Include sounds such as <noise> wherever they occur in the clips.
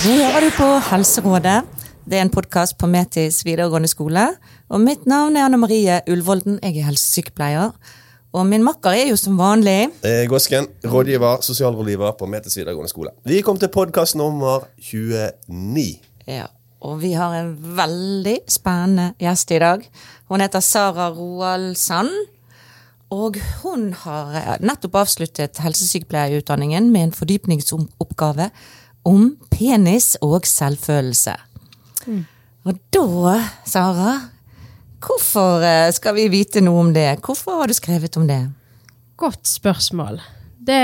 Nå hører du på Helserådet. Det er en podkast på Metis videregående skole. Og mitt navn er Anne Marie Ullvolden. Jeg er helsesykepleier. Og min makker er jo som vanlig Eh, Gåsken, rådgiver, sosialrådgiver på Metis videregående skole. Vi kom til podkast nummer 29. ja, Og vi har en veldig spennende gjest i dag. Hun heter Sara Roaldsand. Og hun har nettopp avsluttet helsesykepleierutdanningen med en fordypningsoppgave om penis og selvfølelse. Og da, Sara, hvorfor eh, skal vi vite noe om det? Hvorfor har du skrevet om det? Godt spørsmål. Det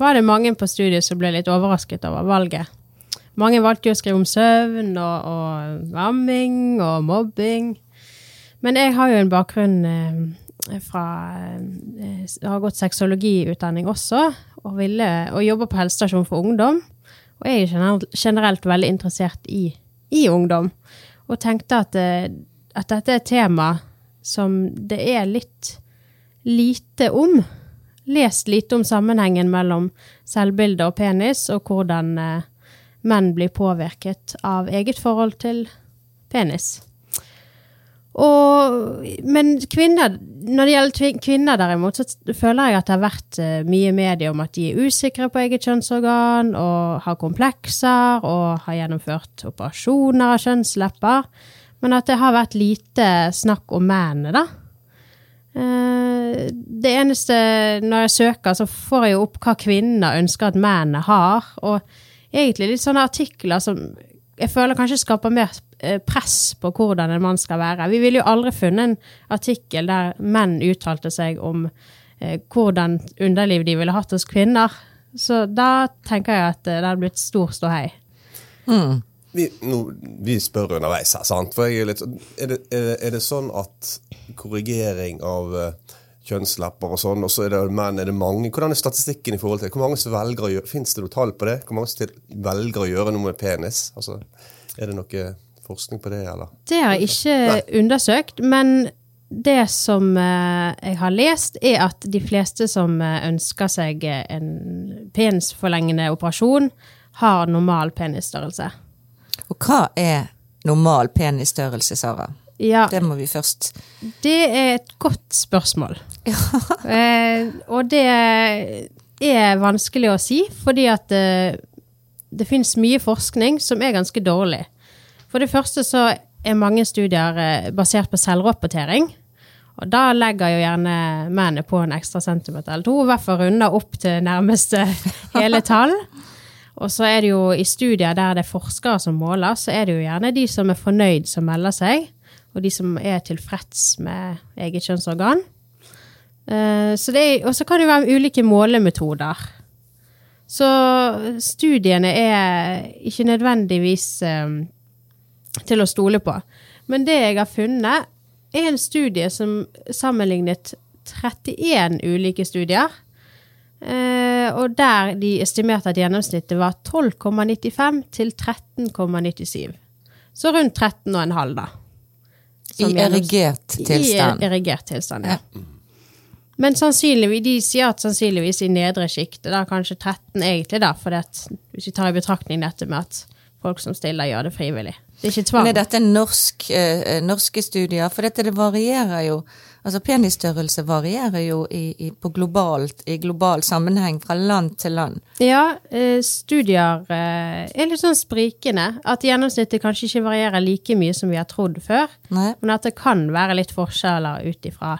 var det mange på studiet som ble litt overrasket over valget. Mange valgte jo å skrive om søvn og, og amming og mobbing. Men jeg har jo en bakgrunn eh, fra eh, Jeg har gått sexologiutdanning også, og, ville, og jobber på helsestasjon for ungdom. Og jeg er generelt, generelt veldig interessert i, i ungdom. Og tenkte at, eh, at dette er et tema som det er litt lite om. Lest lite om sammenhengen mellom selvbilde og penis, og hvordan eh, menn blir påvirket av eget forhold til penis. Og, men kvinner, når det gjelder kvinner derimot, så føler jeg at det har vært eh, mye medie om at de er usikre på eget kjønnsorgan, og har komplekser, og har gjennomført operasjoner av kjønnslepper. Men at det har vært lite snakk om mennene, da. Eh, Det eneste Når jeg søker, så får jeg jo opp hva kvinner ønsker at mennene har. Og egentlig litt sånne artikler som jeg føler kanskje skaper mer eh, press på hvordan en mann skal være. Vi ville jo aldri funnet en artikkel der menn uttalte seg om eh, hvordan underliv de ville hatt hos kvinner. Så da tenker jeg at eh, det hadde blitt stor ståhei. Vi, nå, vi spør underveis her, sant? For jeg er, litt, er, det, er, det, er det sånn at korrigering av eh, kjønnslepper og sånn, og så er det menn, er det mange Hvordan er statistikken i forhold til Hvor mange som velger å gjøre Fins det noe tall på det? Hvor mange som velger å gjøre noe med penis? Altså, er det noe forskning på det, eller? Det har jeg ikke undersøkt, men det som eh, jeg har lest, er at de fleste som eh, ønsker seg eh, en penisforlengende operasjon, har normal penisstørrelse. Og hva er normal penisstørrelse, Sara? Ja, Det må vi først det er et godt spørsmål. <laughs> eh, og det er vanskelig å si, fordi at eh, det finnes mye forskning som er ganske dårlig. For det første så er mange studier eh, basert på selvrapportering. Og da legger jo gjerne mennene på en ekstra centimeter eller to, i hvert fall runder opp til nærmeste <laughs> hele tall. Og så er det jo i studier der det er forskere som måler, så er det jo gjerne de som er fornøyd som melder seg, og de som er tilfreds med eget kjønnsorgan. Eh, Og så kan det være ulike målemetoder. Så studiene er ikke nødvendigvis um, til å stole på. Men det jeg har funnet, er en studie som sammenlignet 31 ulike studier. Uh, og der de estimerte at gjennomsnittet var 12,95 til 13,97. Så rundt 13,5, da. I erigert tilstand. I erigert tilstand, ja. Men sannsynligvis, de sier at sannsynligvis i nedre sjiktet, kanskje 13 egentlig, da, for hvis vi tar i betraktning dette med at folk som stiller, gjør det frivillig. Det er ikke tvang. Men er dette norsk, eh, norske studier? For dette det varierer jo. Altså Penisstørrelse varierer jo i, i, på globalt, i global sammenheng fra land til land. Ja, eh, studier eh, er litt sånn sprikende. At gjennomsnittet kanskje ikke varierer like mye som vi har trodd før. Nei? Men at det kan være litt forskjeller ut ifra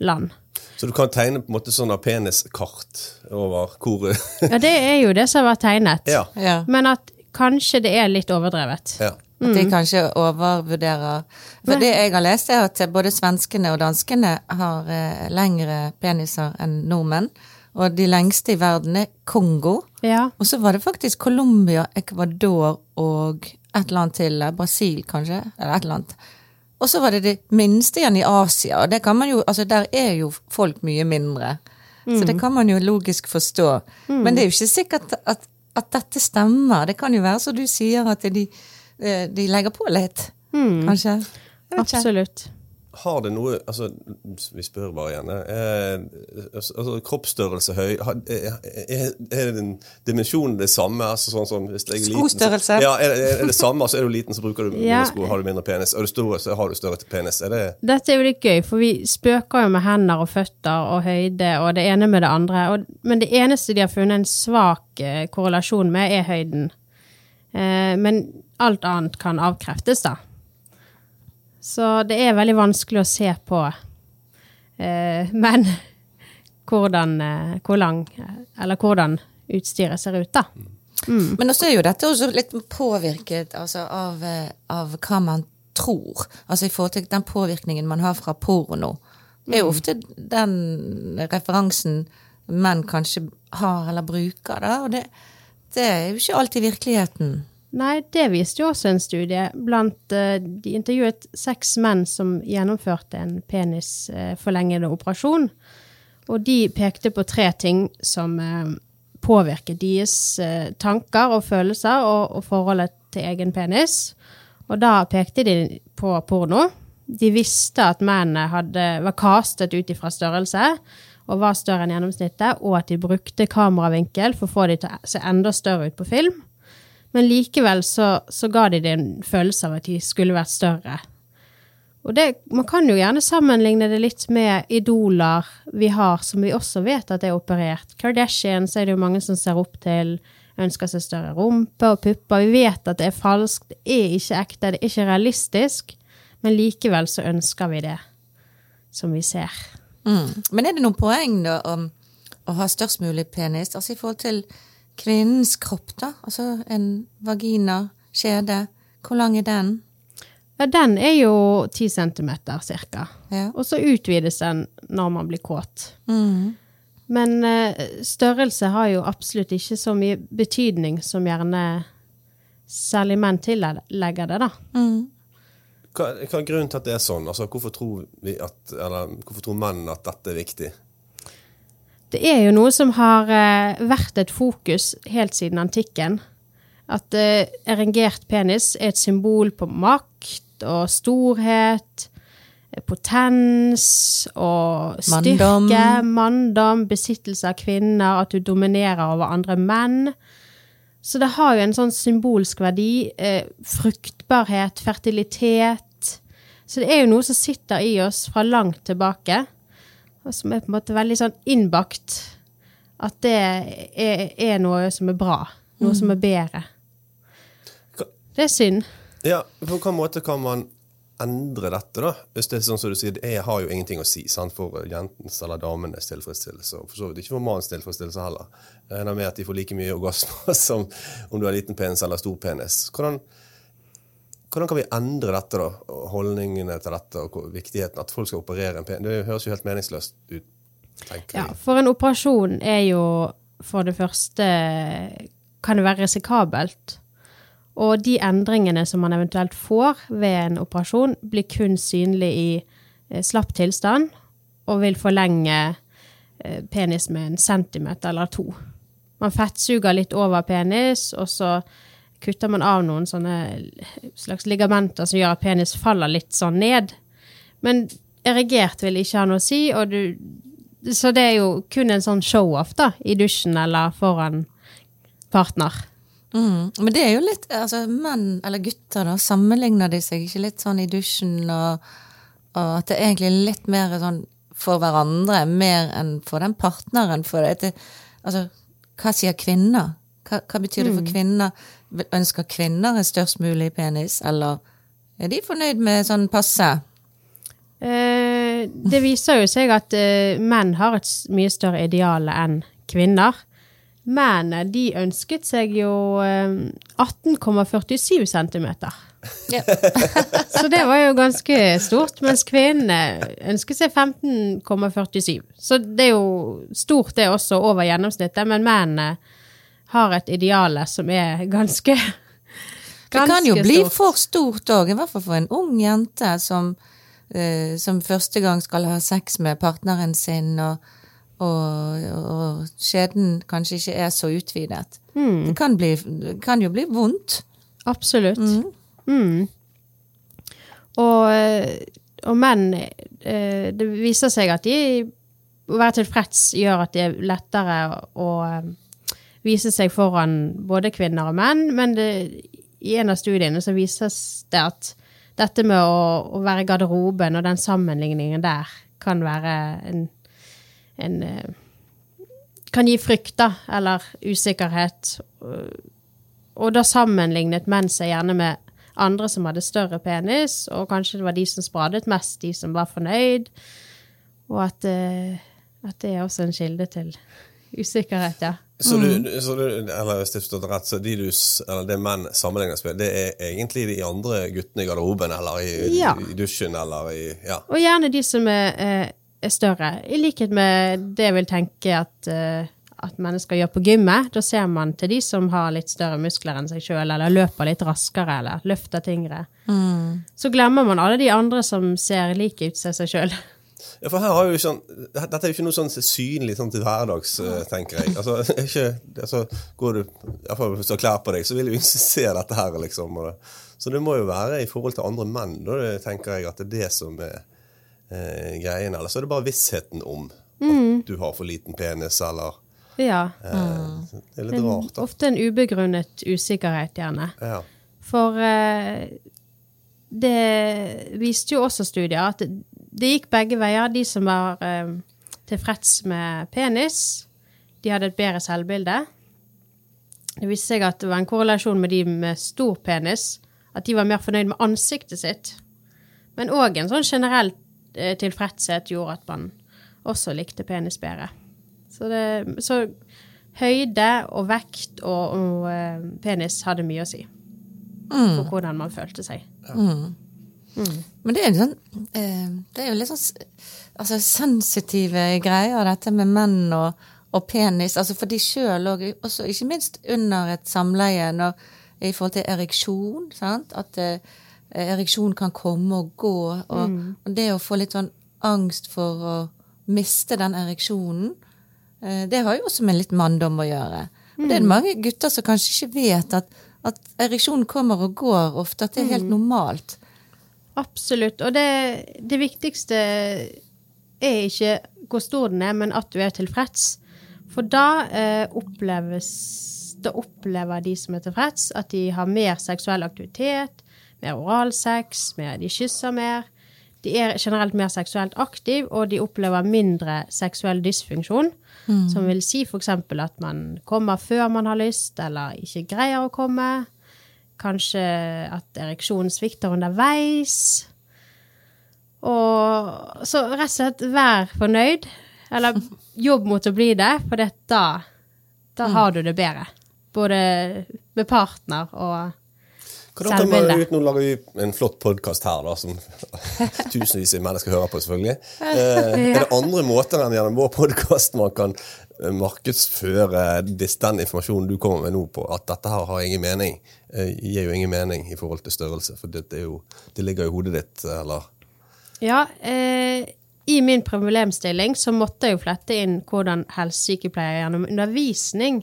land. Så du kan tegne på en måte sånn av peniskart over hvor Ja, det er jo det som har vært tegnet. Ja. Ja. Men at kanskje det er litt overdrevet. ja. At de kanskje overvurderer For det jeg har lest, er at både svenskene og danskene har eh, lengre peniser enn nordmenn. Og de lengste i verden er Kongo. Ja. Og så var det faktisk Colombia, Ecuador og et eller annet til. eh, Brasil, kanskje. Eller et eller annet. Og så var det det minste igjen i Asia. Og det kan man jo, altså der er jo folk mye mindre. Så det kan man jo logisk forstå. Men det er jo ikke sikkert at, at dette stemmer. Det kan jo være som du sier, at de, de legger på litt. Kanskje. Jeg ikke. Absolutt. har det noe altså, Vi spør bare igjen. Eh, altså, kroppsstørrelse høy har- Er, er, er den dimensjonen det samme? Altså, sånn som hvis jeg er liten, så- Skostørrelse? Ja, er, er det samme? Altså, er du liten, så bruker du mindre Ja. sko, har du mindre penis. Er du stor, så har du større penis. Er det Dette er jo litt gøy, for vi spøker jo med hender og føtter og høyde og det ene med det andre. Og, men det eneste de har funnet en svak eh, korrelasjon med, er høyden. Eh, men alt annet kan avkreftes, da. Så det er veldig vanskelig å se på. Eh, <laughs> men hvordan, eh, hvor lang, eller hvordan utstyret ser ut, da. Men også er jo dette også litt påvirket altså, av, eh, av hva man tror. Altså i forhold til den påvirkningen man har fra porno. Det er jo ofte den referansen menn kanskje har eller bruker, da. Og det, det er jo ikke alltid virkeligheten. Nei, det viste jo også en studie. Blant, eh, de intervjuet seks menn som gjennomførte en penisforlengende operasjon. Og de pekte på tre ting som eh, påvirket deres eh, tanker og følelser og, og forholdet til egen penis. Og da pekte de på porno. De visste at mennene hadde, var kastet ut ifra størrelse og var større enn gjennomsnittet, og at de brukte kameravinkel for å få de til å se enda større ut på film. Men likevel så, så ga de det en følelse av at de skulle vært større. Og det, man kan jo gjerne sammenligne det litt med idoler vi har, som vi også vet at er operert. Kardashians er det jo mange som ser opp til, ønsker seg større rumpe og pupper. Vi vet at det er falskt, det er ikke ekte, det er ikke realistisk, men likevel så ønsker vi det som vi ser. Mm. Men er det noen poeng da om å ha størst mulig penis, altså i forhold til kvinnens kropp, da? Altså en vagina, skjede, hvor lang er den? Ja, den er jo 10 centimeter cirka. Ja. Og så utvides den når man blir kåt. Mm. Men eh, størrelse har jo absolutt ikke så mye betydning som gjerne særlig menn tillegger det, da. Mm. hva, hva er grunnen til at det er sånn? Altså, hvorfor, tror vi at, eller, hvorfor tror menn at dette er viktig? Det er jo noe som har eh, vært et fokus helt siden antikken. At eh, erengert penis er et symbol på makt og storhet, eh, potens og styrke, Manndom. manndom, besittelse av kvinner, at du dominerer over andre menn. Så det har jo en sånn symbolsk verdi. Eh, fruktbarhet, fertilitet. Så det er jo noe som sitter i oss fra langt tilbake og som er på en måte veldig sånn innbakt. At det er, er noe som er bra. Noe som er bedre. Det er synd. Ja, På hvilken måte kan man endre dette, da? Hvis det er sånn som du sier, Jeg har jo ingenting å si sant, for jentens eller damenes tilfredsstillelse. Og for så vidt ikke for mannens tilfredsstillelse heller. Jeg regner med at de får like mye orgasme <laughs> som om du har liten penis eller stor penis. Hvordan, hvordan kan vi endre dette, da? Holdningene til dette, og viktigheten at folk skal operere en penis? Det høres jo helt meningsløst ut, tenker Ja, for en operasjon er jo for det første Kan det være risikabelt. Og de endringene som man eventuelt får ved en operasjon, blir kun synlig i eh, slapp tilstand og vil forlenge eh, penis med en centimeter eller to. Man fettsuger litt over penis, og så kutter man av noen sånne slags ligamenter som gjør at penis faller litt sånn ned. Men erigert vil ikke ha noe å si, og du, så det er jo kun en sånn show-off da, i dusjen eller foran partner. Mm. Men det er jo litt altså Menn eller gutter, da, sammenligner de seg ikke litt sånn i dusjen, og, og at det er egentlig litt mer sånn for hverandre, mer enn for den partneren. For det, altså, hva sier kvinner? Hva, hva betyr det for kvinner? Ønsker kvinner en størst mulig penis, eller er de fornøyd med sånn passe? Eh, det viser jo seg at eh, menn har et mye større ideal enn kvinner. Men eh, de ønsket seg jo eh, 18,47 centimeter. Ja. <laughs> Så det var jo ganske stort, mens kvinnene ønsket seg 15,47. Så det er jo stort det også, over gjennomsnittet, men mennene har et ideale som er ganske <laughs> Det kan jo ganske bli stort. for stort òg, i hvert fall for en ung jente som, uh, som første gang skal ha sex med partneren sin, og, og, og skjeden kanskje ikke er så utvidet. Det kan, bli, kan jo bli vondt. Absolutt. Mm. Og, eh, og menn eh, Det viser seg at de å være tilfreds gjør at det er lettere å vise seg foran både kvinner og menn, men det, i en av studiene så vises det at dette med å, å være i garderoben og den sammenligningen der kan være en, en eh, Kan gi frykt, da, eller usikkerhet. Og da sammenlignet menn seg gjerne med andre som hadde større penis, og kanskje det var de som spradet mest, de som var fornøyd. Og at, eh, at det er også en kilde til usikkerhet, ja. Så du, så du, eller hvis jeg forstår det rett, så de du, eller det menn sammenlignes med, det er egentlig de andre guttene i garderoben, eller i, Ja. i dusjen, eller i Ja. Og gjerne de som er, eh, er større. I likhet med det jeg vil tenke at, eh, at mennesker gjør på gymmet. Da ser man til de som har litt større muskler enn seg sjøl, eller løper litt raskere, eller løfter tyngre. Så glemmer man alle de andre som ser like ut som seg sjøl. Ja, for her har jo sånn, Dette er jo ikke noe sånn synlig sånn til hverdags, eh, tenker jeg. Altså, <laughs> ikke, altså, går du, iallfall Hvis du har klær på deg, så vil jo ingen <laughs> se dette her. liksom. Så det må jo være i forhold til andre menn, da tenker jeg at det er det som er eh, greien. Eller så er det bare vissheten om at du har for liten penis, eller Ja. eh, Det er litt En, rart, da. ofte en ubegrunnet usikkerhet, gjerne. Ja. For eh, det viste jo også studier at det, gikk begge veier. De som var eh, tilfreds med penis, de hadde et bedre selvbilde. Det viste seg at det var en korrelasjon med de med stor penis. At de var mer fornøyd med ansiktet sitt. Men òg en sånn generell eh, tilfredshet gjorde at man også likte penis bedre. Så, det, så høyde og vekt og, og eh, penis hadde mye å si for hvordan man følte seg. Men det er, sånn, eh, det er jo litt sånn altså, sensitive greier, dette med menn og, og penis. Altså for de sjøl òg, også ikke minst under et samleie, når, i forhold til ereksjon. Sant? At eh, ereksjon kan komme og gå. Og, og det å få litt sånn angst for å miste den ereksjonen, eh, det har jo også med litt manndom å gjøre. Og det er mange gutter som kanskje ikke vet at, at ereksjonen kommer og går ofte, at det er helt normalt. Absolutt. Og det, det viktigste er ikke hvor stor den er, men at du er tilfreds. For da eh, oppleves Da opplever de som er tilfreds, at de har mer seksuell aktivitet, mer oralsex, mer, de kysser mer. De er generelt mer seksuelt aktiv, og de opplever mindre seksuell dysfunksjon. Som vil si f.eks. at man kommer før man har lyst, eller ikke greier å komme. Kanskje at ereksjonen svikter underveis. Og så rett og slett vær fornøyd, eller <laughs> jobb mot å bli det, for det, da, da har du det bedre. Både med partner og Hvordan kan man Selvbilde. ut, Nå lager vi en flott podkast her, da, som <laughs> tusenvis av mennesker hører på, selvfølgelig. Eh, er det andre måter enn gjennom vår podkast man kan eh, markedsføre den informasjonen du kommer med nå på, at dette her har ingen mening? Eh, gir jo ingen mening i forhold til størrelse, for det, er jo, det ligger i hodet ditt, eller Ja, eh, i min problemstilling så måtte jeg jo flette inn hvordan helsesykepleiere gjennom undervisning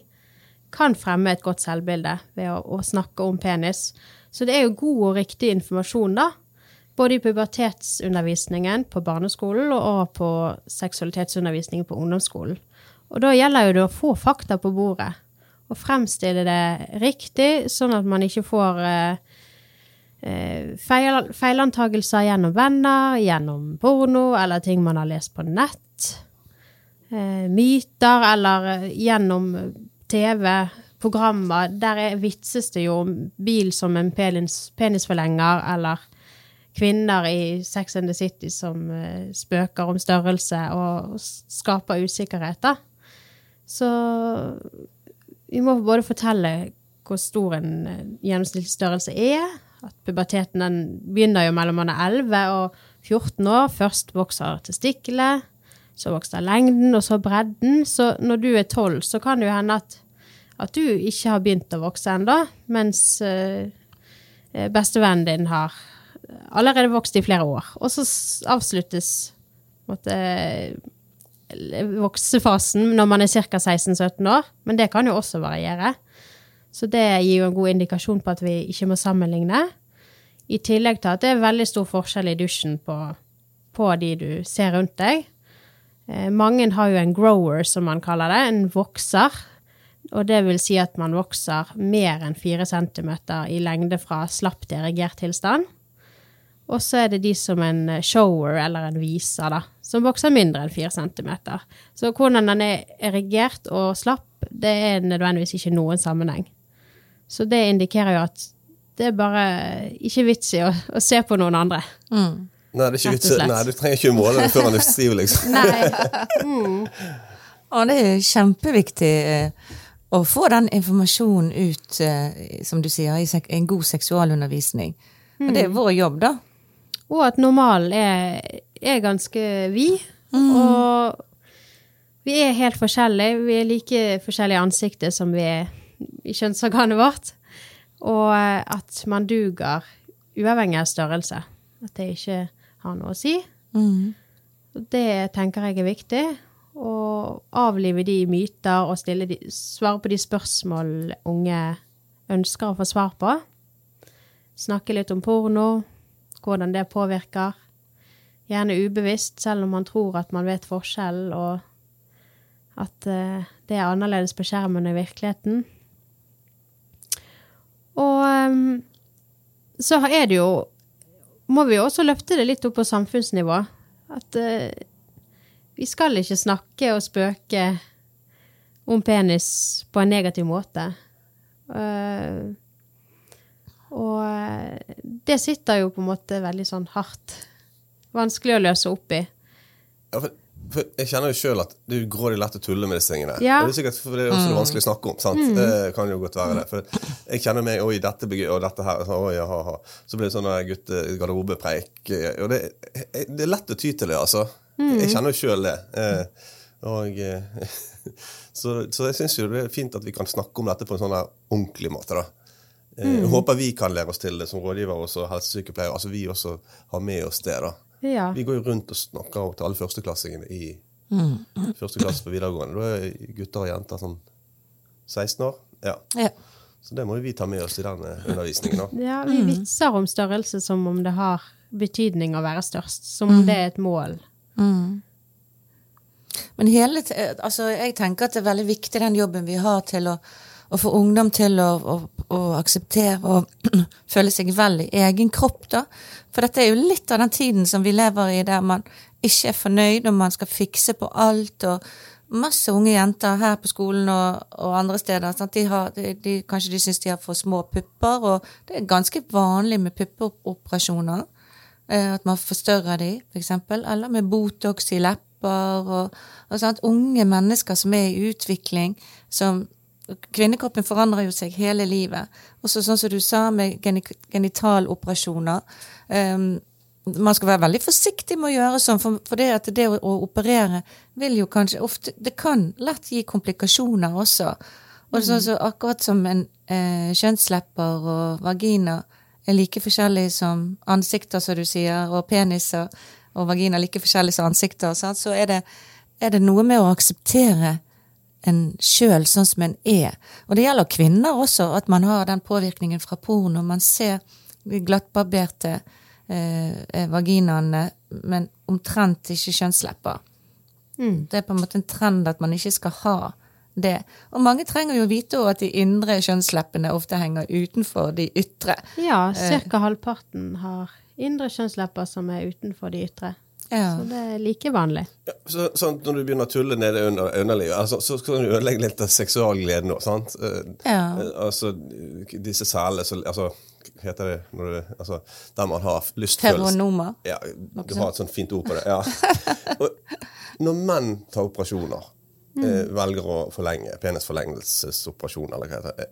kan fremme et godt selvbilde ved å, å snakke om penis. Så det er jo god og riktig informasjon, da. Både i pubertetsundervisningen på barneskolen og på seksualitetsundervisningen på ungdomsskolen. Og da gjelder jo det å få fakta på bordet. Og fremstille det riktig, sånn at man ikke får eh, eh, feil, feilantagelser gjennom venner, gjennom porno eller ting man har lest på nett. Eh, myter eller gjennom TV-programmer. Der er vitses det jo om bil som en penis, penisforlenger, eller kvinner i Sex and the City som spøker om størrelse og skaper usikkerhet, da. Så vi må både fortelle hvor stor en eh, gjennomsnittlig størrelse er. At puberteten begynner jo mellom man er 11 og 14 år. Først vokser testiklene, så vokser lengden, og så bredden. Så når du er 12, så kan det jo hende at, at du ikke har begynt å vokse ennå, mens eh, bestevennen din har allerede vokst i flere år. Og så avsluttes eh, voksefasen når man er ca. 16-17 år, men det kan jo også variere. Så det gir jo en god indikasjon på at vi ikke må sammenligne. I tillegg til at det er veldig stor forskjell i dusjen på på de du ser rundt deg. Eh, mange har jo en grower, som man kaller det, en vokser. Og det vil si at man vokser mer enn 4 cm i lengde fra slapp til erigert tilstand. Og så er det de som en shower eller en viser, da, som vokser mindre enn 4 centimeter. Så hvordan den er erigert og slapp, det er nødvendigvis ikke noen sammenheng. Så det indikerer jo at det er bare ikke vits i å, å se på noen andre. Mm. Nei, det er ikke vits, nei, du trenger ikke måle det før han skriver, liksom. <laughs> Nei. Og det er kjempeviktig eh, å få den informasjonen ut, eh, som du sier, i en god seksualundervisning. Og det er vår jobb, da. Og at normalen er, er ganske vid. Og vi er helt forskjellige. Vi er like forskjellige i ansiktet som vi er i kjønnsorganet vårt. Og at man duger uavhengig av størrelse. At det ikke har noe å si. Og Det tenker jeg er viktig. Å avlive de myter og de, svare på de spørsmål unge ønsker å få svar på. Snakke litt om porno, hvordan det påvirker. Gjerne ubevisst, selv om man tror at man vet forskjell, og at eh, det er annerledes på skjermen i virkeligheten. Og em, så er det jo Må vi også løfte det litt opp på samfunnsnivå. At eh, vi skal ikke snakke og spøke om penis på en negativ måte. Eh, og eh, det sitter jo på en måte veldig sånn hardt. Vanskelig å løse opp i. Ja, for, for jeg kjenner jo sjøl at det er grådig lett å tulle med disse tingene. Ja. Det er sikkert for det er også mm. vanskelig å snakke om. sant? Det kan jo godt være det. For jeg kjenner meg Oi, dette begy- og dette her. Så, oi, ja, ha, ha. så blir det sånn guttegarderobepreik. gutte-garderobepreik. Og det, det er lett å ty til det, altså. Jeg kjenner jo sjøl det. Eh, og, eh, <laughs> så, så jeg syns jo det er fint at vi kan snakke om dette på en sånn ordentlig måte. da. Eh, Jeg håper vi kan lære oss til det som rådgiver og helsesykepleier. Altså vi også har med oss det. da. Ja. Vi går jo rundt og snakker til alle førsteklassingene i første klasse på videregående. Da er gutter og jenter sånn 16 år. Ja. Ja. Så det må jo vi ta med oss i den eh, undervisningen. da. <laughs> Ja, vi vitser om størrelse som om det har betydning å være størst. Som om det er et mål. Men hele, t- eh, altså, jeg tenker at det er veldig viktig den jobben vi har til å, å få ungdom til å, å, å akseptere og <clears throat> føle seg vel i egen kropp. da. For dette er jo litt av den tiden som vi lever i, der man ikke er fornøyd og man skal fikse på alt. og Masse unge jenter her på skolen og, og andre steder. Sant? De har, de, de, kanskje de syns de har for små pupper, og det er ganske vanlig med puppeoperasjoner. Eh, At man forstørrer de, for eksempel. Eller med Botox i lepper. Og, og? Unge mennesker som er i utvikling. som Kvinnekroppen forandrer jo seg hele livet. Også sånn som du sa, med genitaloperasjoner. Um, man skal være veldig forsiktig med å gjøre sånn, for, for det at det å, å operere vil jo kanskje ofte Det kan lett gi komplikasjoner også. Og sånn så akkurat som en eh, kjønnslepper og vagina er like forskjellige som ansikter, som du sier, og peniser og vagina like forskjellige som ansikter, sant? så er det, er det noe med å akseptere en sjøl sånn som en er. Og det gjelder kvinner også, at man har den påvirkningen fra porno. Man ser de glattbarberte eh, vaginaene, men omtrent ikke kjønnslepper. Det er på en måte en trend at man ikke skal ha det. Og mange trenger jo vite at de indre kjønnsleppene ofte henger utenfor de ytre. Ja, ca. halvparten har indre kjønnslepper som er utenfor de ytre. Ja. Så det er like vanlig. Ja, så, sånn, når du begynner å tulle nede under underlivet, altså, så kan du ødelegge litt av seksualgleden òg. sant? Eh, Ja. eh, Altså, disse selene som altså, Hva heter det når du, altså, Der man har lystfølelse. Feronomer. Ja, du har et sånt fint ord på det. ja. <laughs> Og når menn tar operasjoner, eh, velger å forlenge penisforlengelsesoperasjon, eller hva heter det,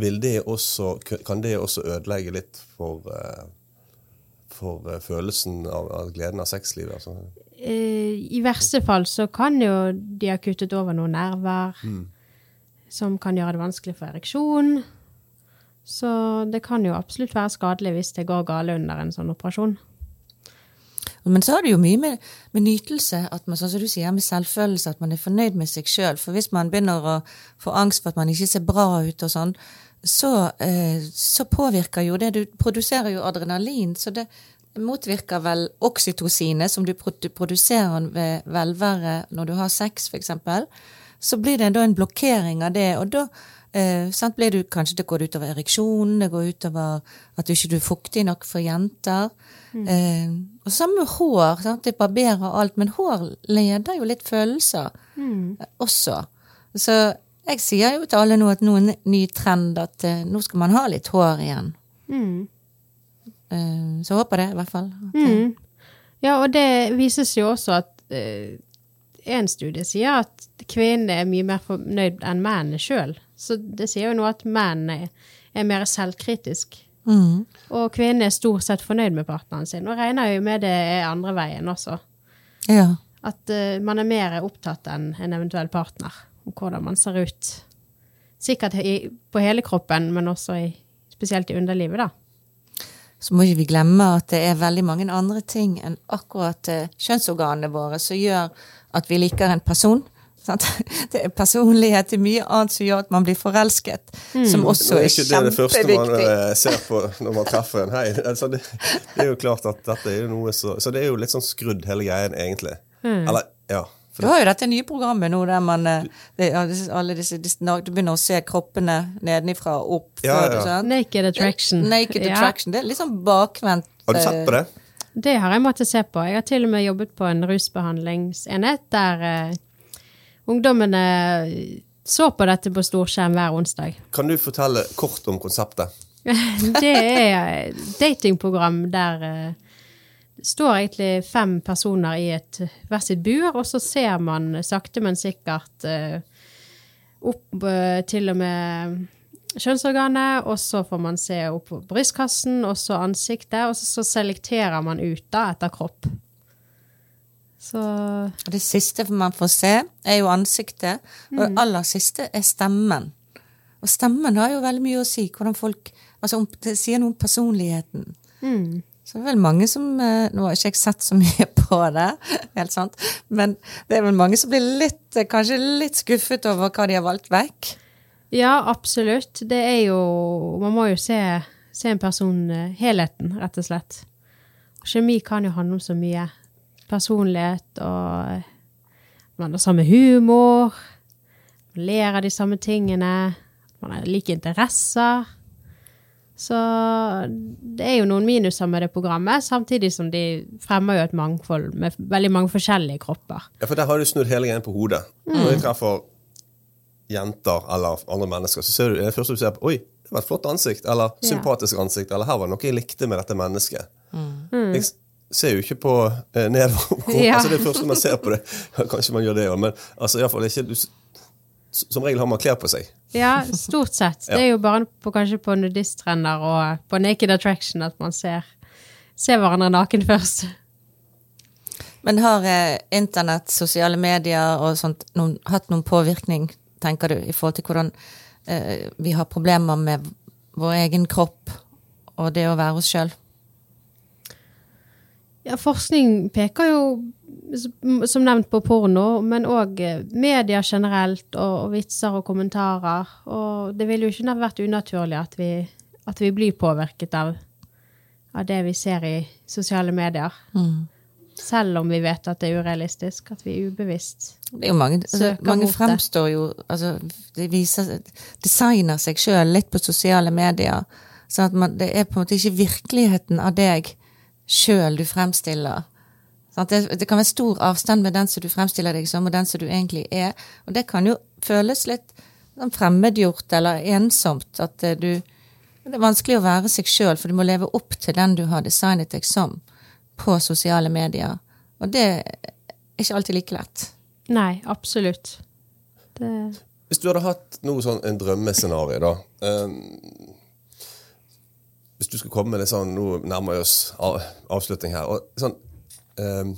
vil det også, kan det også ødelegge litt for, eh, for eh, følelsen av, av gleden av sexlivet? Altså? Eh, I verste fall så kan jo de ha kuttet over noen nerver som kan gjøre det vanskelig for ereksjon. Så det kan jo absolutt være skadelig hvis det går gale under en sånn operasjon. Men så har det jo mye med, med nytelse, at man, sånn som du sier, med selvfølelse, at man er fornøyd med seg sjøl. For hvis man begynner å få angst for at man ikke ser bra ut og sånn, så, eh, så påvirker jo det Du produserer jo adrenalin, så det, motvirker vel oksytocinet, som du produserer ved velvære når du har sex, f.eks. Så blir det da en blokkering av det, og da eh, sant, blir du, kanskje det går utover ereksjonen, det går utover at du ikke er fuktig nok for jenter. Eh, og samme med hår. Sant? Det barberer alt, men hår leder jo litt følelser eh, også. Så jeg sier jo til alle nå at nå er en ny trend at eh, nå skal man ha litt hår igjen. Mm. Eh, så jeg håper det, i hvert fall. Mm. Ja, og det vises jo også at eh, en studie sier at kvinnene er mye mer fornøyd enn mennene sjøl. Så det sier jo noe at mennene er mer selvkritiske. Mm. Og kvinnene er stort sett fornøyd med partneren sin. Og regner jo med det er andre veien også. Ja. At uh, man er mer opptatt enn en eventuell partner, om hvordan man ser ut. Sikkert i, på hele kroppen, men også i, spesielt i underlivet, da. Så må ikke vi glemme at det er veldig mange andre ting enn akkurat eh, kjønnsorganene våre som gjør at vi liker en person. <laughs> Sant? Det er personlighet til mye annet som gjør at man blir forelsket, som også er, kjempeviktig. Det er ikke det det første man eh, ser på når man treffer en. Hei, <laughs> altså det, det er jo klart at dette er noe så Så det er jo litt sånn skrudd hele greien, egentlig. Eller, ja. Du har jo dette nye programmet nå der man eh, det, alle disse, Du begynner å se kroppene nedenifra og opp. Ja, ja. Naked attraction. Naked Ja. attraction. Det er litt sånn bakvendt. Har du sett på det? Det har jeg måttet se på. Jeg har til og med jobbet på en rusbehandlingsenhet der uh, ungdommene så på dette på storskjerm hver onsdag. Kan du fortelle kort om konseptet? <laughs> Det er datingprogram der eh, det står egentlig fem personer i et hvert sitt bur, og så ser man sakte, men sikkert eh, opp eh, til og med kjønnsorganet, og så får man se opp på brystkassen, og så ansiktet, og så, selekterer man ut da etter kropp. Så det siste man får se, er jo ansiktet. Og det aller siste er stemmen. Og stemmen har jo veldig mye å si. hvordan folk, altså om, Det sier noe om personligheten. Så det er vel mange som eh, Nå har jeg ikke sett så mye <laughs> på det, helt sant, men det er vel mange som blir litt, eh, kanskje litt skuffet over hva de har valgt vekk. ja, absolutt. Det er jo Man må jo se, se en person eh, helheten, rett og slett. Kjemi kan jo handle om så mye. Personlighet og Man har samme humor. Man ler av de samme tingene. Man har like interesser. Så det er jo noen minuser med det programmet, samtidig som de fremmer jo et mangfold med veldig mange forskjellige kropper. Ja, for der har du snudd hele greien på hodet. Når jeg treffer jenter eller andre mennesker, så ser du det første du ser på Oi, det var et flott ansikt. Eller Ja. sympatisk ansikt. Eller her var det noe jeg likte med dette mennesket. Jeg ser jo ikke på eh, nedover. Ja. altså, det er første man ser på det. <laughs> Kanskje man gjør det òg, men altså, iallfall ikke du, Som regel har man klær på seg. Ja, stort sett. <laughs> Det er jo bare på, kanskje på nudiststrender og på Naked Attraction at man ser, ser hverandre naken først. Men har eh, internett, sosiale medier og sånt noen, hatt noen påvirkning, tenker du, i forhold til hvordan eh, vi har problemer med vår egen kropp og det å være oss sjøl? Ja, forskning peker jo som- nevnt på porno, men òg media generelt, og, og vitser og kommentarer. Og det ville jo ikke vært unaturlig at vi, at vi blir påvirket av, av det vi ser i sosiale medier. Selv om vi vet at det er urealistisk, at vi ubevisst. Det er jo mange, altså, mange fremstår jo altså, De viser, designer seg sjøl litt på sosiale medier. Sånn at man, det er på en måte ikke virkeligheten av deg sjøl du fremstiller. Sant? Det, det kan være stor avstand med den som du fremstiller deg som, og den som du egentlig er. Og det kan jo føles litt sånn fremmedgjort eller ensomt. At eh, du Det er vanskelig å være seg sjøl, for du må leve opp til den du har designet deg som på sosiale medier. Og det er ikke alltid like lett. Nei, absolutt. Det, Hvis du hadde hatt noe sånn en drømmescenario, da um, Hvis du skulle komme med det sånn Nå nærmer vi oss av- avslutning her. Og sånn ehm,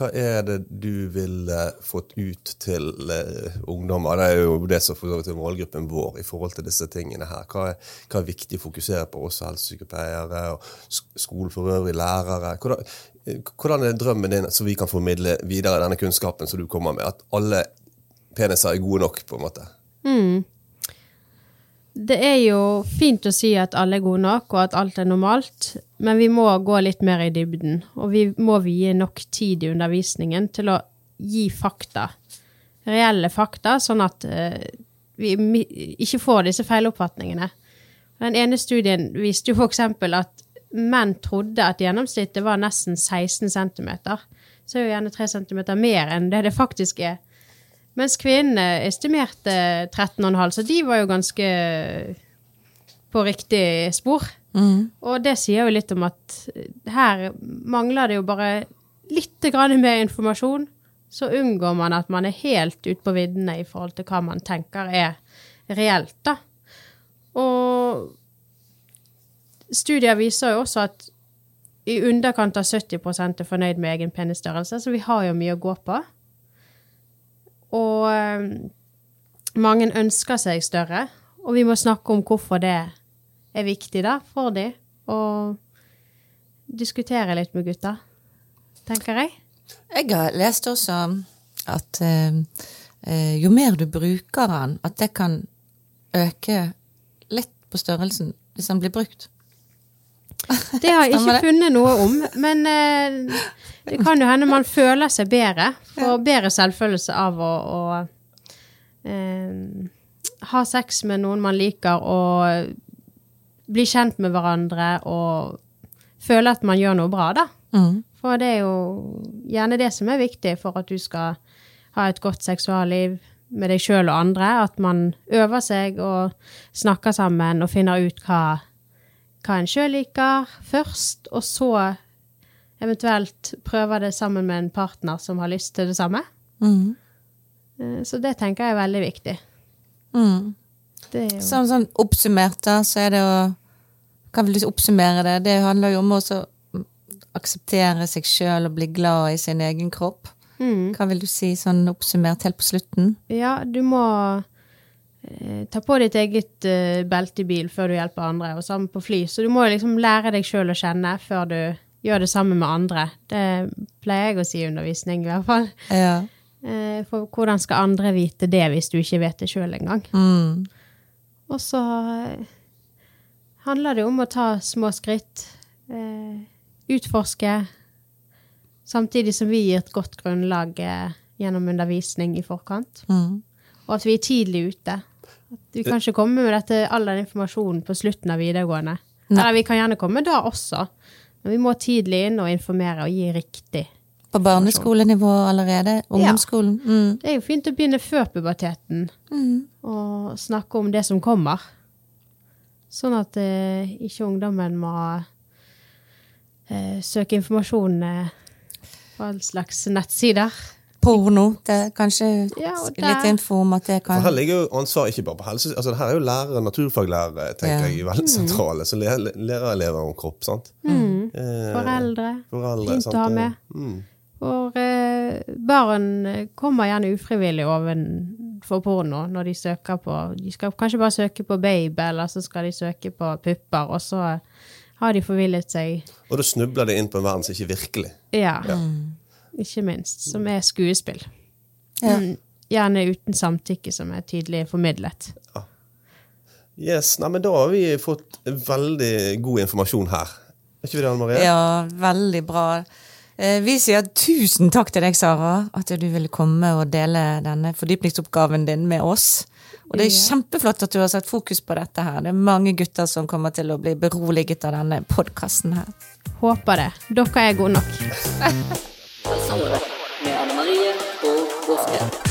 Hva er det du ville fått ut til eh, ungdommer? Det er jo det som for så målgruppen vår i forhold til disse tingene her. Hva er, hva er viktig å fokusere på, også helsesykepleiere og sk- skole for øvrig, lærere? Hvordan, eh, hvordan er drømmen din så vi kan formidle videre denne kunnskapen som du kommer med? At alle peniser er gode nok, på en måte? Det er jo fint å si at alle er gode nok, og at alt er normalt, men vi må gå litt mer i dybden. Og vi må vie nok tid i undervisningen til å gi fakta. Reelle fakta, sånn at eh, vi ikke får disse feiloppfatningene. Den ene studien viste jo eksempel at menn trodde at gjennomsnittet var nesten 16 cm. Så er jo gjerne 3 cm mer enn det det faktisk er. Mens kvinnene estimerte 13,5, så de var jo ganske på riktig spor. Og det sier jo litt om at her mangler det jo bare litt mer informasjon, så unngår man at man er helt ute på viddene i forhold til hva man tenker er reelt, da. Og studier viser jo også at i underkant av 70 er fornøyd med egen penisstørrelse, så vi har jo mye å gå på. Og eh, mange ønsker seg større, og vi må snakke om hvorfor det er viktig da, for dem, og diskutere litt med gutta, tenker jeg. Jeg har lest også at eh, eh, jo mer du bruker den, at det kan øke litt på størrelsen hvis den blir brukt. Det har jeg ikke funnet noe om, men eh, det kan jo hende man føler seg bedre. Får bedre selvfølelse av å, å eh, ha sex med noen man liker, og bli kjent med hverandre og føle at man gjør noe bra, da. Mm. For det er jo gjerne det som er viktig for at du skal ha et godt seksualliv med deg sjøl og andre. At man øver seg og snakker sammen og finner ut hva, hva en sjøl liker først, og så eventuelt prøve det sammen med en partner som har lyst til det samme. Mm. Eh, Så det tenker jeg er veldig viktig. Mm. Det jo Sånn, sånn oppsummert, da, så er det å Kan vel du oppsummere det? Det handler jo om å akseptere seg sjøl og bli glad i sin egen kropp. mm. Hva vil du si sånn oppsummert helt på slutten? Ja, du må ta på ditt eget uh, belte i bil før du hjelper andre, og sammen på fly. Så du må liksom lære deg sjøl å kjenne før du gjør det sammen med andre. Det pleier jeg å si i undervisning, i hvert fall. Ja. Uh, for hvordan skal andre vite det hvis du ikke vet det sjøl engang? Mm. Og så eh, handler det om å ta små skritt. uh, utforske. Samtidig som vi gir et godt grunnlag eh, gjennom undervisning i forkant. Mm. Og at vi er tidlig ute. At vi kan ikke komme med dette, all den informasjonen på slutten av videregående. Nei. Eller vi kan gjerne komme da også, men vi må tidlig inn og informere og gi riktig. På barneskolenivå allerede? Ungdomsskolen? Mm. Det er jo fint å begynne før puberteten og snakke om det som kommer. Sånn at eh, ikke ungdommen må eh, søke informasjon eh, på all slags nettsider. Porno. Det er kanskje Ja, litt info om at det For her ligger jo ansvar ikke bare på helse... Altså, her er jo lærere, naturfaglærere, tenker Ja. jeg, veldig sentrale. Så lærer elever om kropp, sant? Eh, Mm. Foreldre. foreldre, Fint å ha med. Mm. For eh, barn eh, kommer gjerne ufrivillig ovenfor porno når de søker på De skal kanskje bare søke på babe, eller så skal de søke på pupper, og så har de forvillet seg. Og da snubler det inn på en verden som ikke er virkelig. Ja. Ikke minst. Som er skuespill. Ja. Mm, Gjerne uten samtykke, som er tydelig formidlet. Yes, nei, men Da har vi fått veldig god informasjon her. Er ikke vi det, Anne Marie? Ja, veldig bra. Eh, Vi sier tusen takk til deg, Sara, at du ville komme og dele denne fordypningsoppgaven din med oss. Og det er kjempeflott at du har satt fokus på dette her. Det er mange gutter som kommer til å bli beroliget av denne podkasten her. Håper det. Dere er gode nok. <laughs> Helserådet med Anne Marie og Oskar.